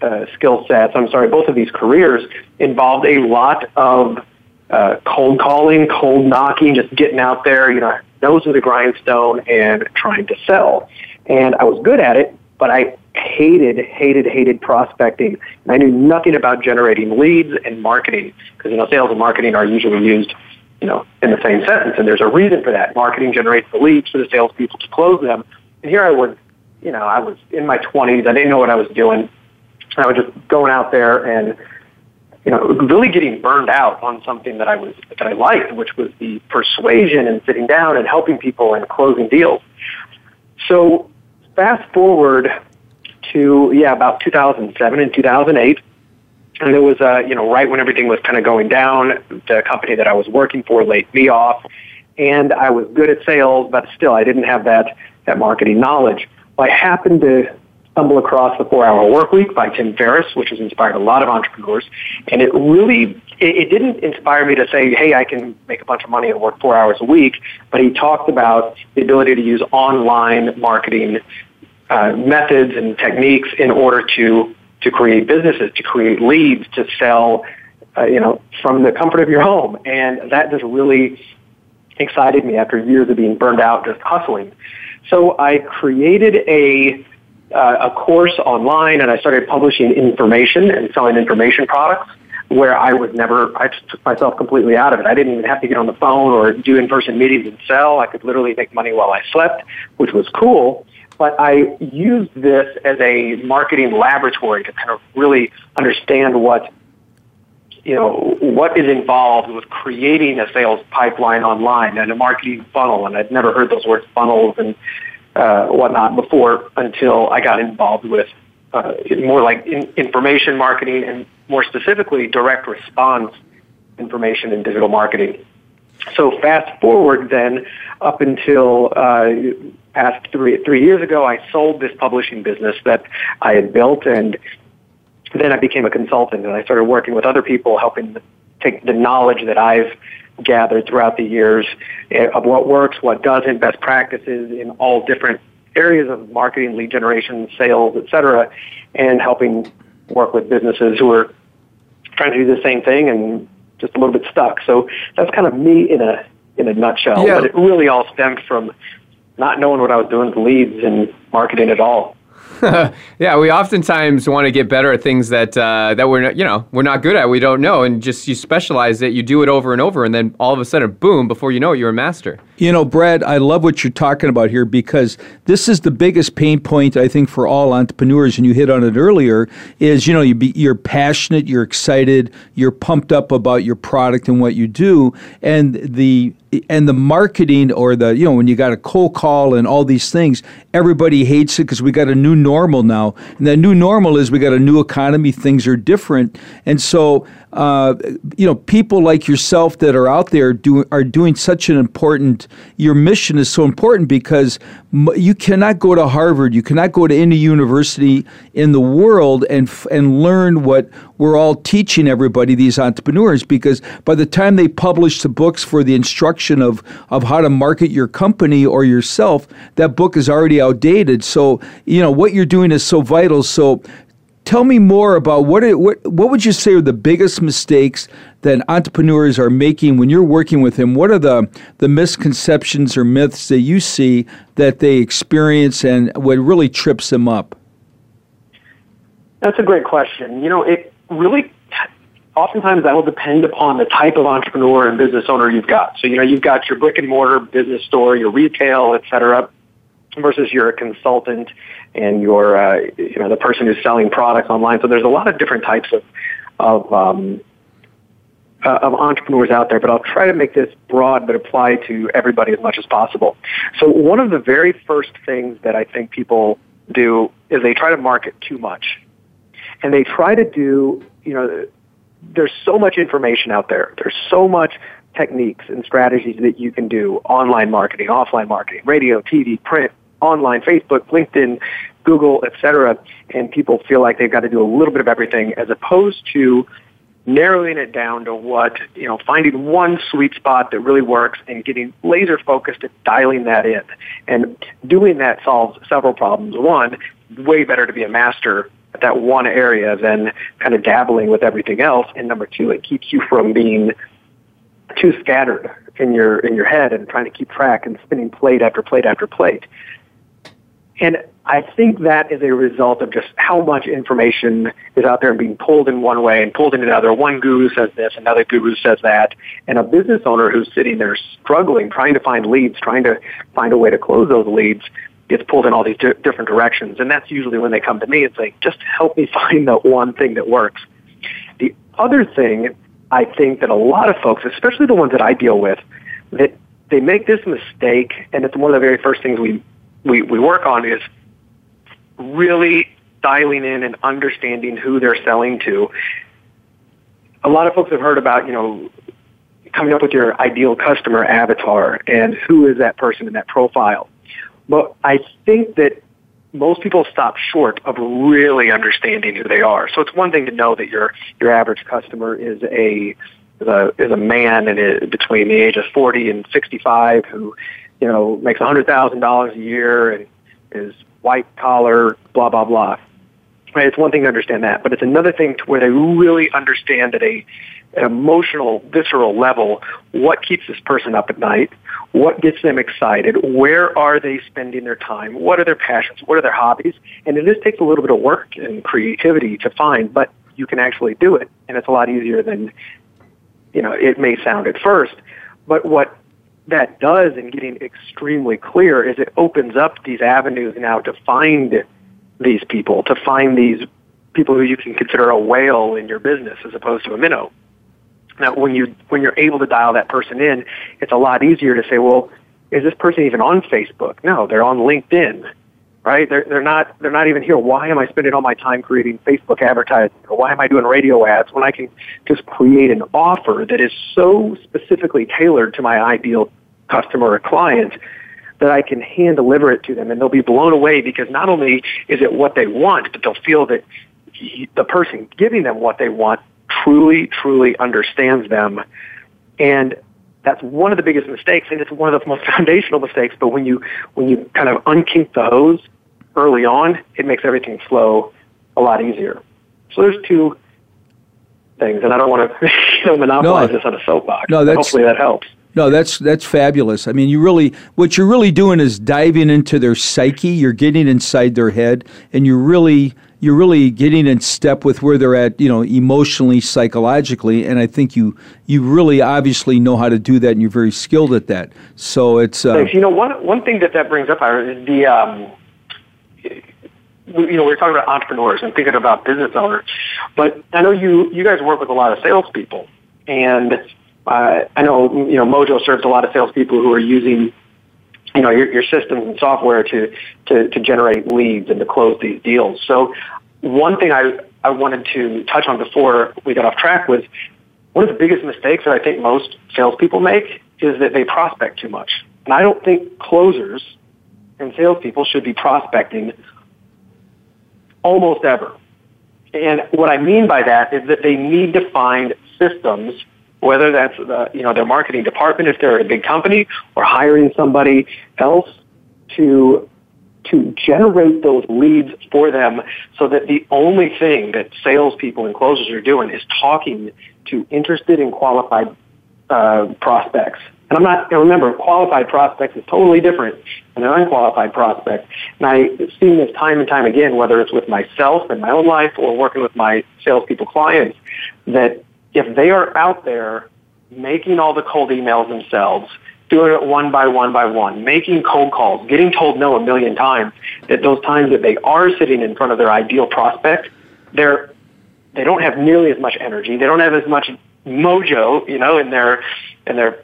uh, skill sets, I'm sorry, both of these careers involved a lot of uh, cold calling, cold knocking, just getting out there, you know, nose to the grindstone and trying to sell. And I was good at it, but I hated, hated, hated prospecting. And I knew nothing about generating leads and marketing because, you know, sales and marketing are usually used, you know, in the same sentence. And there's a reason for that. Marketing generates the leads for the salespeople to close them. And here I was, you know, I was in my 20s. I didn't know what I was doing. I was just going out there and you know really getting burned out on something that I was that I liked, which was the persuasion and sitting down and helping people and closing deals. So fast forward to yeah about 2007 and 2008 and it was uh, you know right when everything was kind of going down the company that i was working for laid me off and i was good at sales but still i didn't have that that marketing knowledge i happened to stumble across the Four Hour Work Week by Tim Ferriss, which has inspired a lot of entrepreneurs. And it really, it, it didn't inspire me to say, hey, I can make a bunch of money and work four hours a week. But he talked about the ability to use online marketing uh, methods and techniques in order to to create businesses, to create leads, to sell, uh, you know, from the comfort of your home. And that just really excited me after years of being burned out just hustling. So I created a uh, a course online and I started publishing information and selling information products where I was never, I took myself completely out of it. I didn't even have to get on the phone or do in-person meetings and sell. I could literally make money while I slept, which was cool. But I used this as a marketing laboratory to kind of really understand what, you know, what is involved with creating a sales pipeline online and a marketing funnel. And I'd never heard those words funnels and uh, whatnot before until I got involved with uh, more like in, information marketing and more specifically direct response information and digital marketing. So fast forward then up until uh, past three three years ago, I sold this publishing business that I had built, and then I became a consultant, and I started working with other people, helping take the knowledge that I've gathered throughout the years eh, of what works, what doesn't, best practices in all different areas of marketing, lead generation, sales, et cetera, and helping work with businesses who are trying to do the same thing and just a little bit stuck. So that's kind of me in a in a nutshell. Yeah. But it really all stemmed from not knowing what I was doing with leads and marketing at all. yeah, we oftentimes want to get better at things that uh, that we're not, you know we're not good at. We don't know, and just you specialize it. You do it over and over, and then all of a sudden, boom! Before you know it, you're a master. You know, Brad, I love what you're talking about here because this is the biggest pain point I think for all entrepreneurs, and you hit on it earlier. Is you know you be, you're passionate, you're excited, you're pumped up about your product and what you do, and the and the marketing or the you know when you got a cold call and all these things everybody hates it because we got a new normal now. And that new normal is we got a new economy things are different. And so uh, you know, people like yourself that are out there do, are doing such an important. Your mission is so important because you cannot go to Harvard, you cannot go to any university in the world and and learn what we're all teaching everybody these entrepreneurs because by the time they publish the books for the instruction of of how to market your company or yourself, that book is already outdated. So you know what you're doing is so vital. So tell me more about what, what what would you say are the biggest mistakes that entrepreneurs are making when you're working with them? What are the the misconceptions or myths that you see that they experience and what really trips them up? That's a great question. You know, it really oftentimes that will depend upon the type of entrepreneur and business owner you've got. So, you know, you've got your brick and mortar business store, your retail, et cetera, versus you're a consultant and you're uh, you know the person who's selling products online. So there's a lot of different types of of um, uh, of entrepreneurs out there, but I'll try to make this broad but apply to everybody as much as possible. So one of the very first things that I think people do is they try to market too much. And they try to do, you know, there's so much information out there. There's so much techniques and strategies that you can do online marketing, offline marketing, radio, TV, print, online, Facebook, LinkedIn, Google, etc. And people feel like they've got to do a little bit of everything as opposed to narrowing it down to what, you know, finding one sweet spot that really works and getting laser focused at dialing that in. And doing that solves several problems. One, way better to be a master at that one area than kind of dabbling with everything else. And number two, it keeps you from being too scattered in your in your head and trying to keep track and spinning plate after plate after plate. And I think that is a result of just how much information is out there and being pulled in one way and pulled in another. One guru says this, another guru says that, and a business owner who's sitting there struggling, trying to find leads, trying to find a way to close those leads, gets pulled in all these di- different directions. And that's usually when they come to me and say, just help me find the one thing that works. The other thing I think that a lot of folks, especially the ones that I deal with, that they make this mistake, and it's one of the very first things we we, we work on is really dialing in and understanding who they're selling to. A lot of folks have heard about, you know, coming up with your ideal customer avatar and who is that person in that profile. But I think that most people stop short of really understanding who they are. So it's one thing to know that your your average customer is a is a, is a man and between the age of 40 and 65 who you know, makes a hundred thousand dollars a year and is white collar, blah blah blah. Right? It's one thing to understand that, but it's another thing to where they really understand at a an emotional, visceral level what keeps this person up at night, what gets them excited, where are they spending their time, what are their passions, what are their hobbies, and it just takes a little bit of work and creativity to find, but you can actually do it, and it's a lot easier than you know it may sound at first. But what that does in getting extremely clear is it opens up these avenues now to find these people, to find these people who you can consider a whale in your business as opposed to a minnow. Now, when you when you're able to dial that person in, it's a lot easier to say, well, is this person even on Facebook? No, they're on LinkedIn, right? They're they're not they're not even here. Why am I spending all my time creating Facebook advertising? Or why am I doing radio ads when I can just create an offer that is so specifically tailored to my ideal customer or client that I can hand deliver it to them and they'll be blown away because not only is it what they want, but they'll feel that the person giving them what they want truly, truly understands them. And that's one of the biggest mistakes, and it's one of the most foundational mistakes. But when you when you kind of unkink the hose early on, it makes everything flow a lot easier. So there's two things, and I don't want to you know, monopolize no, this on a soapbox. No, that's, hopefully that helps. No, that's that's fabulous. I mean, you really what you're really doing is diving into their psyche. You're getting inside their head, and you're really you're really getting in step with where they're at, you know, emotionally, psychologically, and I think you you really obviously know how to do that, and you're very skilled at that. So it's uh. You know, one one thing that that brings up, is the um, you know, we are talking about entrepreneurs and thinking about business owners, but I know you you guys work with a lot of salespeople, and uh, I know you know Mojo serves a lot of salespeople who are using you know your, your systems and software to, to to generate leads and to close these deals. So one thing I I wanted to touch on before we got off track was one of the biggest mistakes that I think most salespeople make is that they prospect too much. And I don't think closers and salespeople should be prospecting almost ever. And what I mean by that is that they need to find systems, whether that's the, you know their marketing department if they're a big company, or hiring somebody else to to generate those leads for them, so that the only thing that salespeople and closers are doing is talking to interested and qualified uh, prospects and I'm not, and remember, qualified prospects is totally different than an unqualified prospect. And I've seen this time and time again, whether it's with myself in my own life or working with my salespeople clients, that if they are out there making all the cold emails themselves, doing it one by one by one, making cold calls, getting told no a million times, that those times that they are sitting in front of their ideal prospect, they're, they don't have nearly as much energy. They don't have as much mojo, you know, in their, in their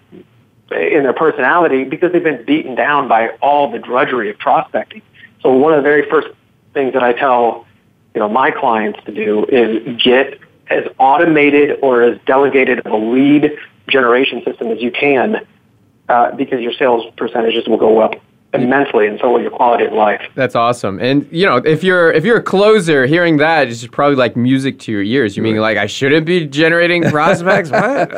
in their personality because they've been beaten down by all the drudgery of prospecting. So one of the very first things that I tell you know my clients to do is get as automated or as delegated of a lead generation system as you can uh, because your sales percentages will go up immensely and so will your quality of life. That's awesome. And you know, if you're if you're a closer, hearing that is probably like music to your ears. You mean like I shouldn't be generating prospects? what?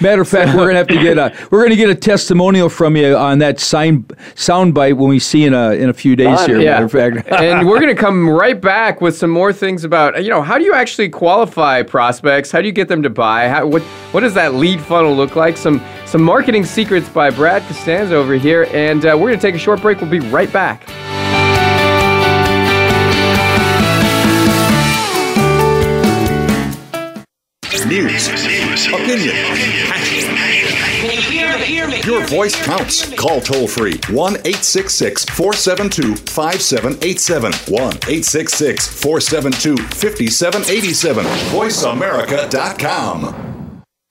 Matter of fact, we're gonna have to get a we're gonna get a testimonial from you on that sign sound bite when we see in a in a few days here. Yeah. Matter of fact, and we're gonna come right back with some more things about you know how do you actually qualify prospects? How do you get them to buy? How, what what does that lead funnel look like? Some some marketing secrets by Brad Costanzo over here, and uh, we're gonna take a short break. We'll be right back. News, opinion, your voice counts. Call toll free 1 866 472 5787. 1 866 472 5787. VoiceAmerica.com.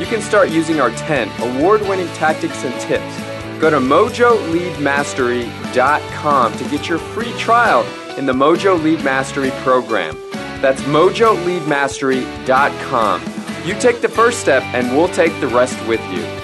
you can start using our 10 award winning tactics and tips. Go to mojoleadmastery.com to get your free trial in the Mojo Lead Mastery program. That's mojoleadmastery.com. You take the first step, and we'll take the rest with you.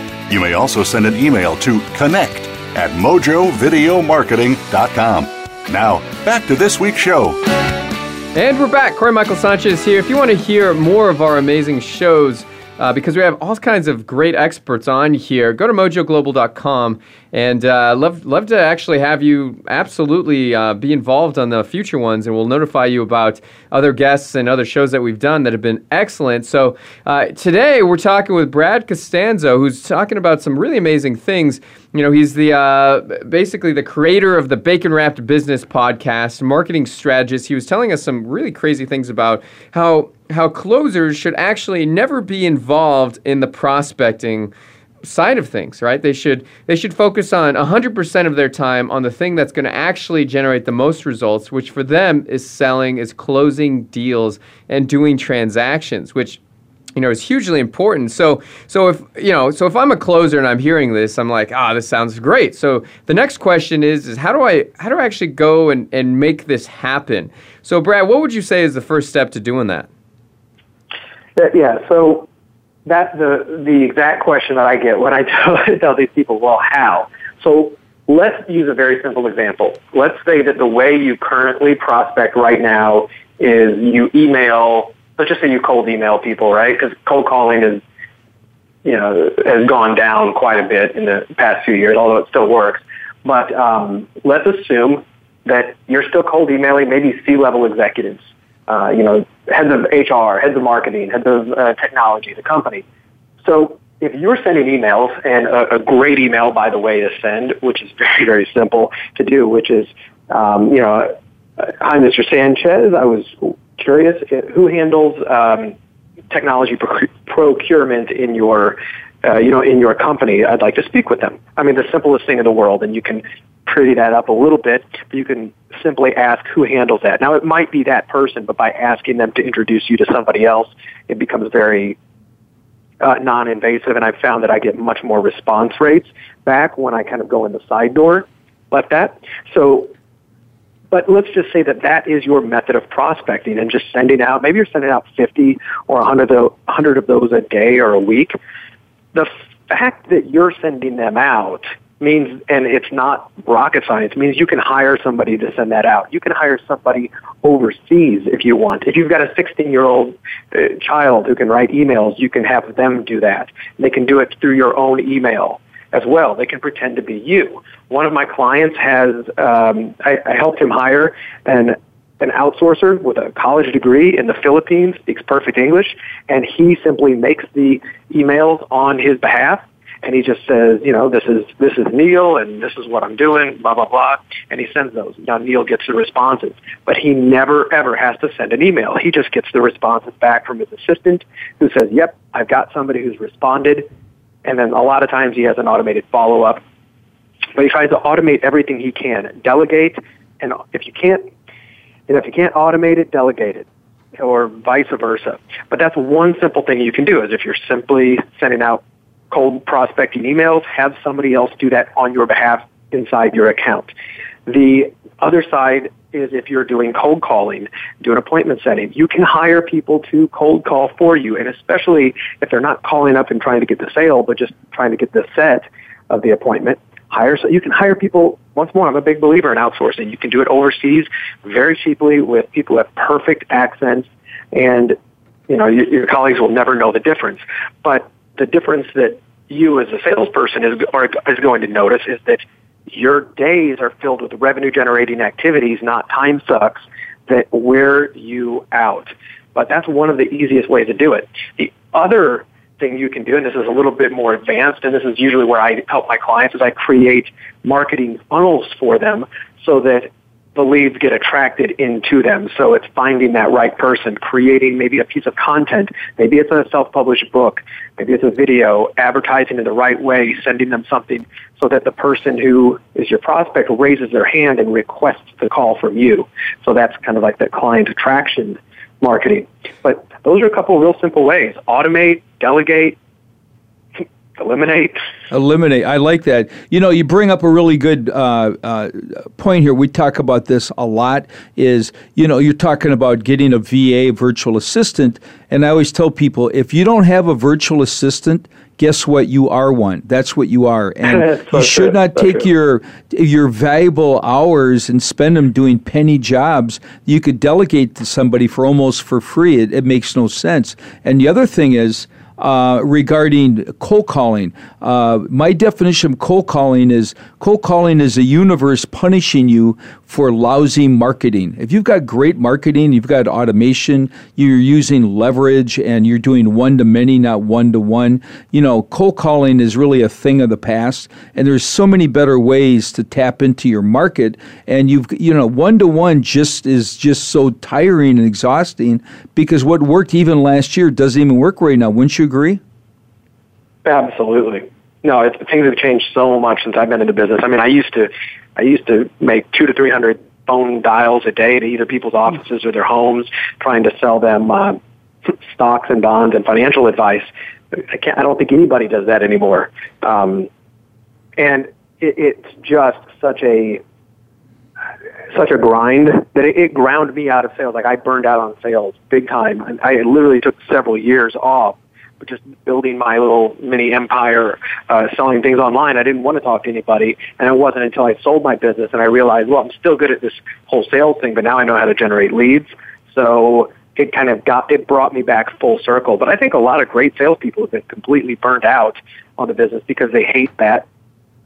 You may also send an email to connect at mojovideomarketing.com. Now, back to this week's show. And we're back. Corey Michael Sanchez here. If you want to hear more of our amazing shows, uh, because we have all kinds of great experts on here, go to mojoglobal.com and uh, love love to actually have you absolutely uh, be involved on the future ones, and we'll notify you about other guests and other shows that we've done that have been excellent. So uh, today we're talking with Brad Costanzo, who's talking about some really amazing things. You know, he's the uh, basically the creator of the Bacon Wrapped Business podcast, marketing strategist. He was telling us some really crazy things about how how closers should actually never be involved in the prospecting side of things, right? They should they should focus on 100% of their time on the thing that's going to actually generate the most results, which for them is selling, is closing deals and doing transactions, which you know is hugely important. So so if you know so if I'm a closer and I'm hearing this, I'm like, ah, this sounds great. So the next question is is how do I how do I actually go and, and make this happen? So Brad, what would you say is the first step to doing that? Uh, yeah, so that's the the exact question that I get when I tell, tell these people, well, how? So let's use a very simple example. Let's say that the way you currently prospect right now is you email. Let's just say you cold email people, right? Because cold calling is, you know, has gone down quite a bit in the past few years, although it still works. But um, let's assume that you're still cold emailing maybe C-level executives uh, you know, heads of HR, heads of marketing, heads of uh, technology, the company. So if you're sending emails, and a, a, great email, by the way, to send, which is very, very simple to do, which is, um, you know, hi, Mr. Sanchez. I was curious who handles um, technology procurement in your, uh, you know, in your company. I'd like to speak with them. I mean, the simplest thing in the world, and you can pretty that up a little bit, you can simply ask who handles that. Now, it might be that person, but by asking them to introduce you to somebody else, it becomes very uh, non-invasive, and I've found that I get much more response rates back when I kind of go in the side door like that. So, but let's just say that that is your method of prospecting and just sending out, maybe you're sending out 50 or 100 of, 100 of those a day or a week. The fact that you're sending them out means, and it's not rocket science, means you can hire somebody to send that out. You can hire somebody overseas if you want. If you've got a 16 year old uh, child who can write emails, you can have them do that. They can do it through your own email as well. They can pretend to be you. One of my clients has, um, I, I helped him hire an an outsourcer with a college degree in the Philippines, speaks perfect English, and he simply makes the emails on his behalf and he just says, you know, this is this is Neil, and this is what I'm doing, blah blah blah, and he sends those. Now Neil gets the responses, but he never ever has to send an email. He just gets the responses back from his assistant, who says, "Yep, I've got somebody who's responded," and then a lot of times he has an automated follow up. But he tries to automate everything he can, delegate, and if you can't, and if you can't automate it, delegate it or vice versa. But that's one simple thing you can do is if you're simply sending out cold prospecting emails, have somebody else do that on your behalf inside your account. The other side is if you're doing cold calling, do an appointment setting, you can hire people to cold call for you. And especially if they're not calling up and trying to get the sale, but just trying to get the set of the appointment, hire so you can hire people once more i'm a big believer in outsourcing you can do it overseas very cheaply with people have perfect accents and you know your, your colleagues will never know the difference but the difference that you as a salesperson is, are, is going to notice is that your days are filled with revenue generating activities, not time sucks that wear you out. But that's one of the easiest ways to do it. The other thing you can do, and this is a little bit more advanced, and this is usually where I help my clients, is I create marketing funnels for them so that the leads get attracted into them. So it's finding that right person, creating maybe a piece of content. Maybe it's a self-published book. Maybe it's a video, advertising in the right way, sending them something so that the person who is your prospect raises their hand and requests the call from you. So that's kind of like the client attraction marketing. But those are a couple of real simple ways. Automate, delegate, eliminate. Eliminate. I like that. You know, you bring up a really good uh, uh, point here. We talk about this a lot. Is you know, you're talking about getting a VA, virtual assistant, and I always tell people if you don't have a virtual assistant, guess what? You are one. That's what you are, and you should not take your your valuable hours and spend them doing penny jobs. You could delegate to somebody for almost for free. It, it makes no sense. And the other thing is uh, regarding cold calling. Uh, my definition of cold calling is cold calling is a universe punishing you for lousy marketing. If you've got great marketing, you've got automation, you're using leverage, and you're doing one to many, not one to one. You know, cold calling is really a thing of the past, and there's so many better ways to tap into your market. And you've, you know, one to one just is just so tiring and exhausting because what worked even last year doesn't even work right now. Wouldn't you agree? Absolutely. No, it's, things have changed so much since I've been in the business. I mean, I used to, I used to make two to three hundred phone dials a day to either people's offices or their homes, trying to sell them uh, stocks and bonds and financial advice. I can't. I don't think anybody does that anymore. Um, and it, it's just such a such a grind that it, it ground me out of sales. Like I burned out on sales big time. I, I literally took several years off just building my little mini empire, uh, selling things online. I didn't want to talk to anybody, and it wasn't until I sold my business and I realized, well, I'm still good at this whole sales thing, but now I know how to generate leads. So it kind of got it brought me back full circle. But I think a lot of great salespeople have been completely burnt out on the business because they hate that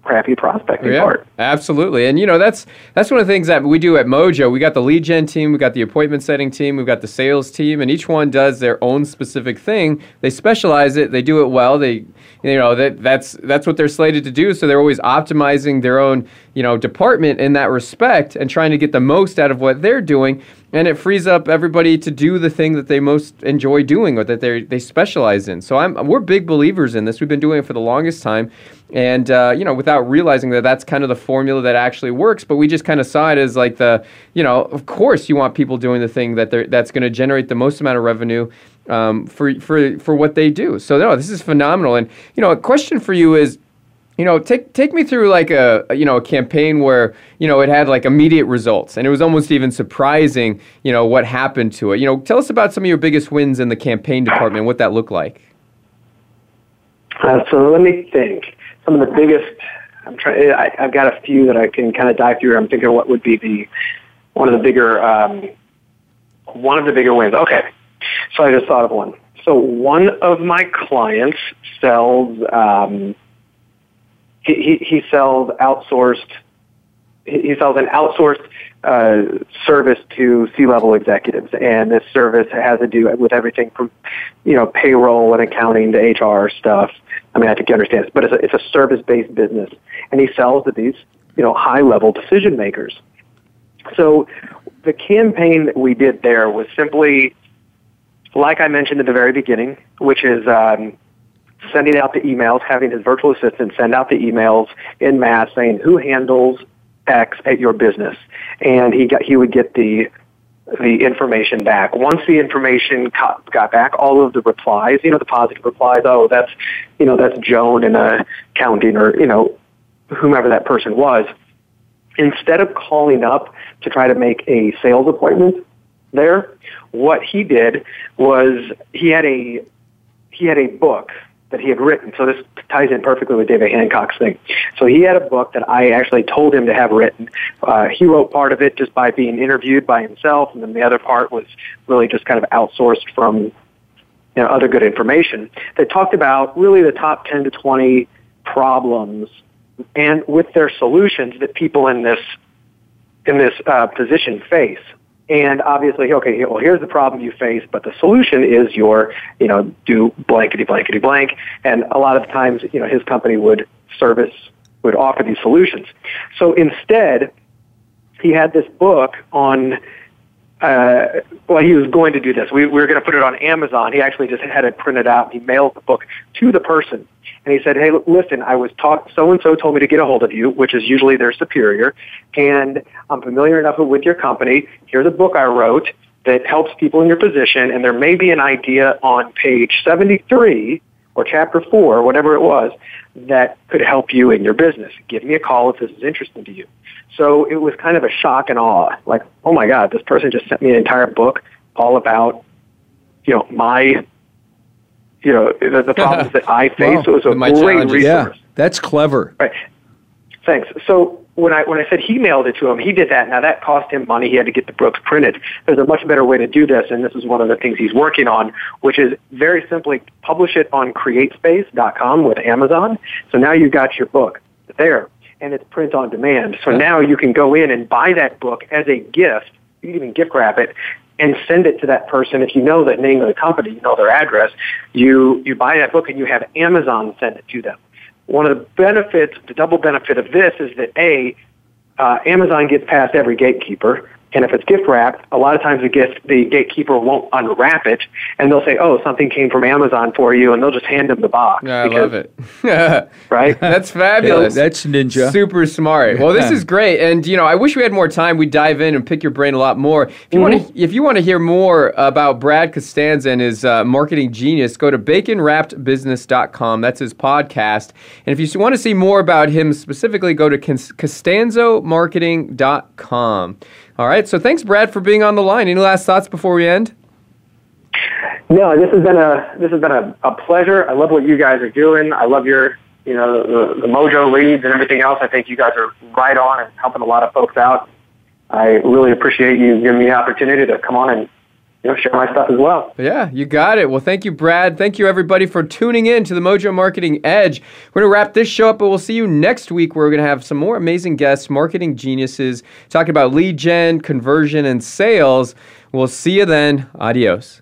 crappy prospecting yeah, part. Absolutely. And you know, that's that's one of the things that we do at Mojo. We got the lead gen team, we got the appointment setting team, we've got the sales team, and each one does their own specific thing. They specialize it, they do it well. They you know, that that's that's what they're slated to do, so they're always optimizing their own, you know, department in that respect and trying to get the most out of what they're doing and it frees up everybody to do the thing that they most enjoy doing or that they they specialize in. So I'm we're big believers in this. We've been doing it for the longest time, and uh, you know, without realizing that that's kind of the formula that actually works. But we just kind of saw it as like the, you know, of course you want people doing the thing that they're that's going to generate the most amount of revenue. Um, for for for what they do, so no, this is phenomenal. And you know, a question for you is, you know, take take me through like a you know a campaign where you know it had like immediate results, and it was almost even surprising, you know, what happened to it. You know, tell us about some of your biggest wins in the campaign department, what that looked like. Uh, so let me think some of the biggest. I'm trying. I, I've got a few that I can kind of dive through. I'm thinking what would be the one of the bigger um, one of the bigger wins. Okay, so I just thought of one. So one of my clients sells. Um, he, he, sells outsourced. He sells an outsourced uh, service to C-level executives, and this service has to do with everything from, you know, payroll and accounting to HR stuff. I mean, I think you understand this, but it's a, it's a service-based business, and he sells to these, you know, high-level decision makers. So, the campaign that we did there was simply, like I mentioned at the very beginning, which is um, sending out the emails, having his virtual assistant send out the emails in mass saying who handles X at your business, and he got he would get the the information back. Once the information got, got back, all of the replies, you know, the positive replies, oh, that's, you know, that's Joan in accounting or, you know, whomever that person was. Instead of calling up to try to make a sales appointment there, what he did was he had a, he had a book that he had written. So this ties in perfectly with David Hancock's thing. So he had a book that I actually told him to have written. Uh, he wrote part of it just by being interviewed by himself, and then the other part was really just kind of outsourced from you know, other good information that talked about really the top 10 to 20 problems and with their solutions that people in this in this uh, position face. And obviously, okay, well, here's the problem you face, but the solution is your, you know, do blankety blankety blank. And a lot of times, you know, his company would service, would offer these solutions. So instead, he had this book on. Uh, well, he was going to do this. We, we were going to put it on Amazon. He actually just had it printed out. He mailed the book to the person, and he said, "Hey, listen, I was taught so and so told me to get a hold of you, which is usually their superior, and I'm familiar enough with your company. Here's a book I wrote that helps people in your position, and there may be an idea on page 73 or chapter 4, whatever it was, that could help you in your business. Give me a call if this is interesting to you. So it was kind of a shock and awe. Like, oh my God, this person just sent me an entire book all about, you know, my, you know, the, the problems that I face. Wow. So it was a My great challenges. resource. Yeah, that's clever. Right. Thanks. So when I when I said he mailed it to him, he did that. Now that cost him money. He had to get the books printed. There's a much better way to do this, and this is one of the things he's working on, which is very simply publish it on CreateSpace.com with Amazon. So now you've got your book there, and it's print on demand. So now you can go in and buy that book as a gift. You can even gift wrap it and send it to that person. If you know the name of the company, you know their address. You you buy that book and you have Amazon send it to them one of the benefits, the double benefit of this is that A, uh, Amazon gets past every gatekeeper. And if it's gift wrapped, a lot of times the gift, the gatekeeper won't unwrap it, and they'll say, "Oh, something came from Amazon for you," and they'll just hand them the box. Yeah, I love it. Right? That's fabulous. That's ninja. Super smart. Well, this is great, and you know, I wish we had more time. We'd dive in and pick your brain a lot more. If you want to, if you want to hear more about Brad Costanzo and his uh, marketing genius, go to baconwrappedbusiness.com. That's his podcast. And if you want to see more about him specifically, go to Cons- costanzomarketing.com. All right. So thanks, Brad, for being on the line. Any last thoughts before we end? No, this has been a this has been a, a pleasure. I love what you guys are doing. I love your you know the, the Mojo leads and everything else. I think you guys are right on and helping a lot of folks out. I really appreciate you giving me the opportunity to come on and you know share my stuff as well. Yeah, you got it. Well, thank you, Brad. Thank you, everybody, for tuning in to the Mojo Marketing Edge. We're going to wrap this show up, but we'll see you next week where we're going to have some more amazing guests, marketing geniuses, talking about lead gen, conversion, and sales. We'll see you then. Adios.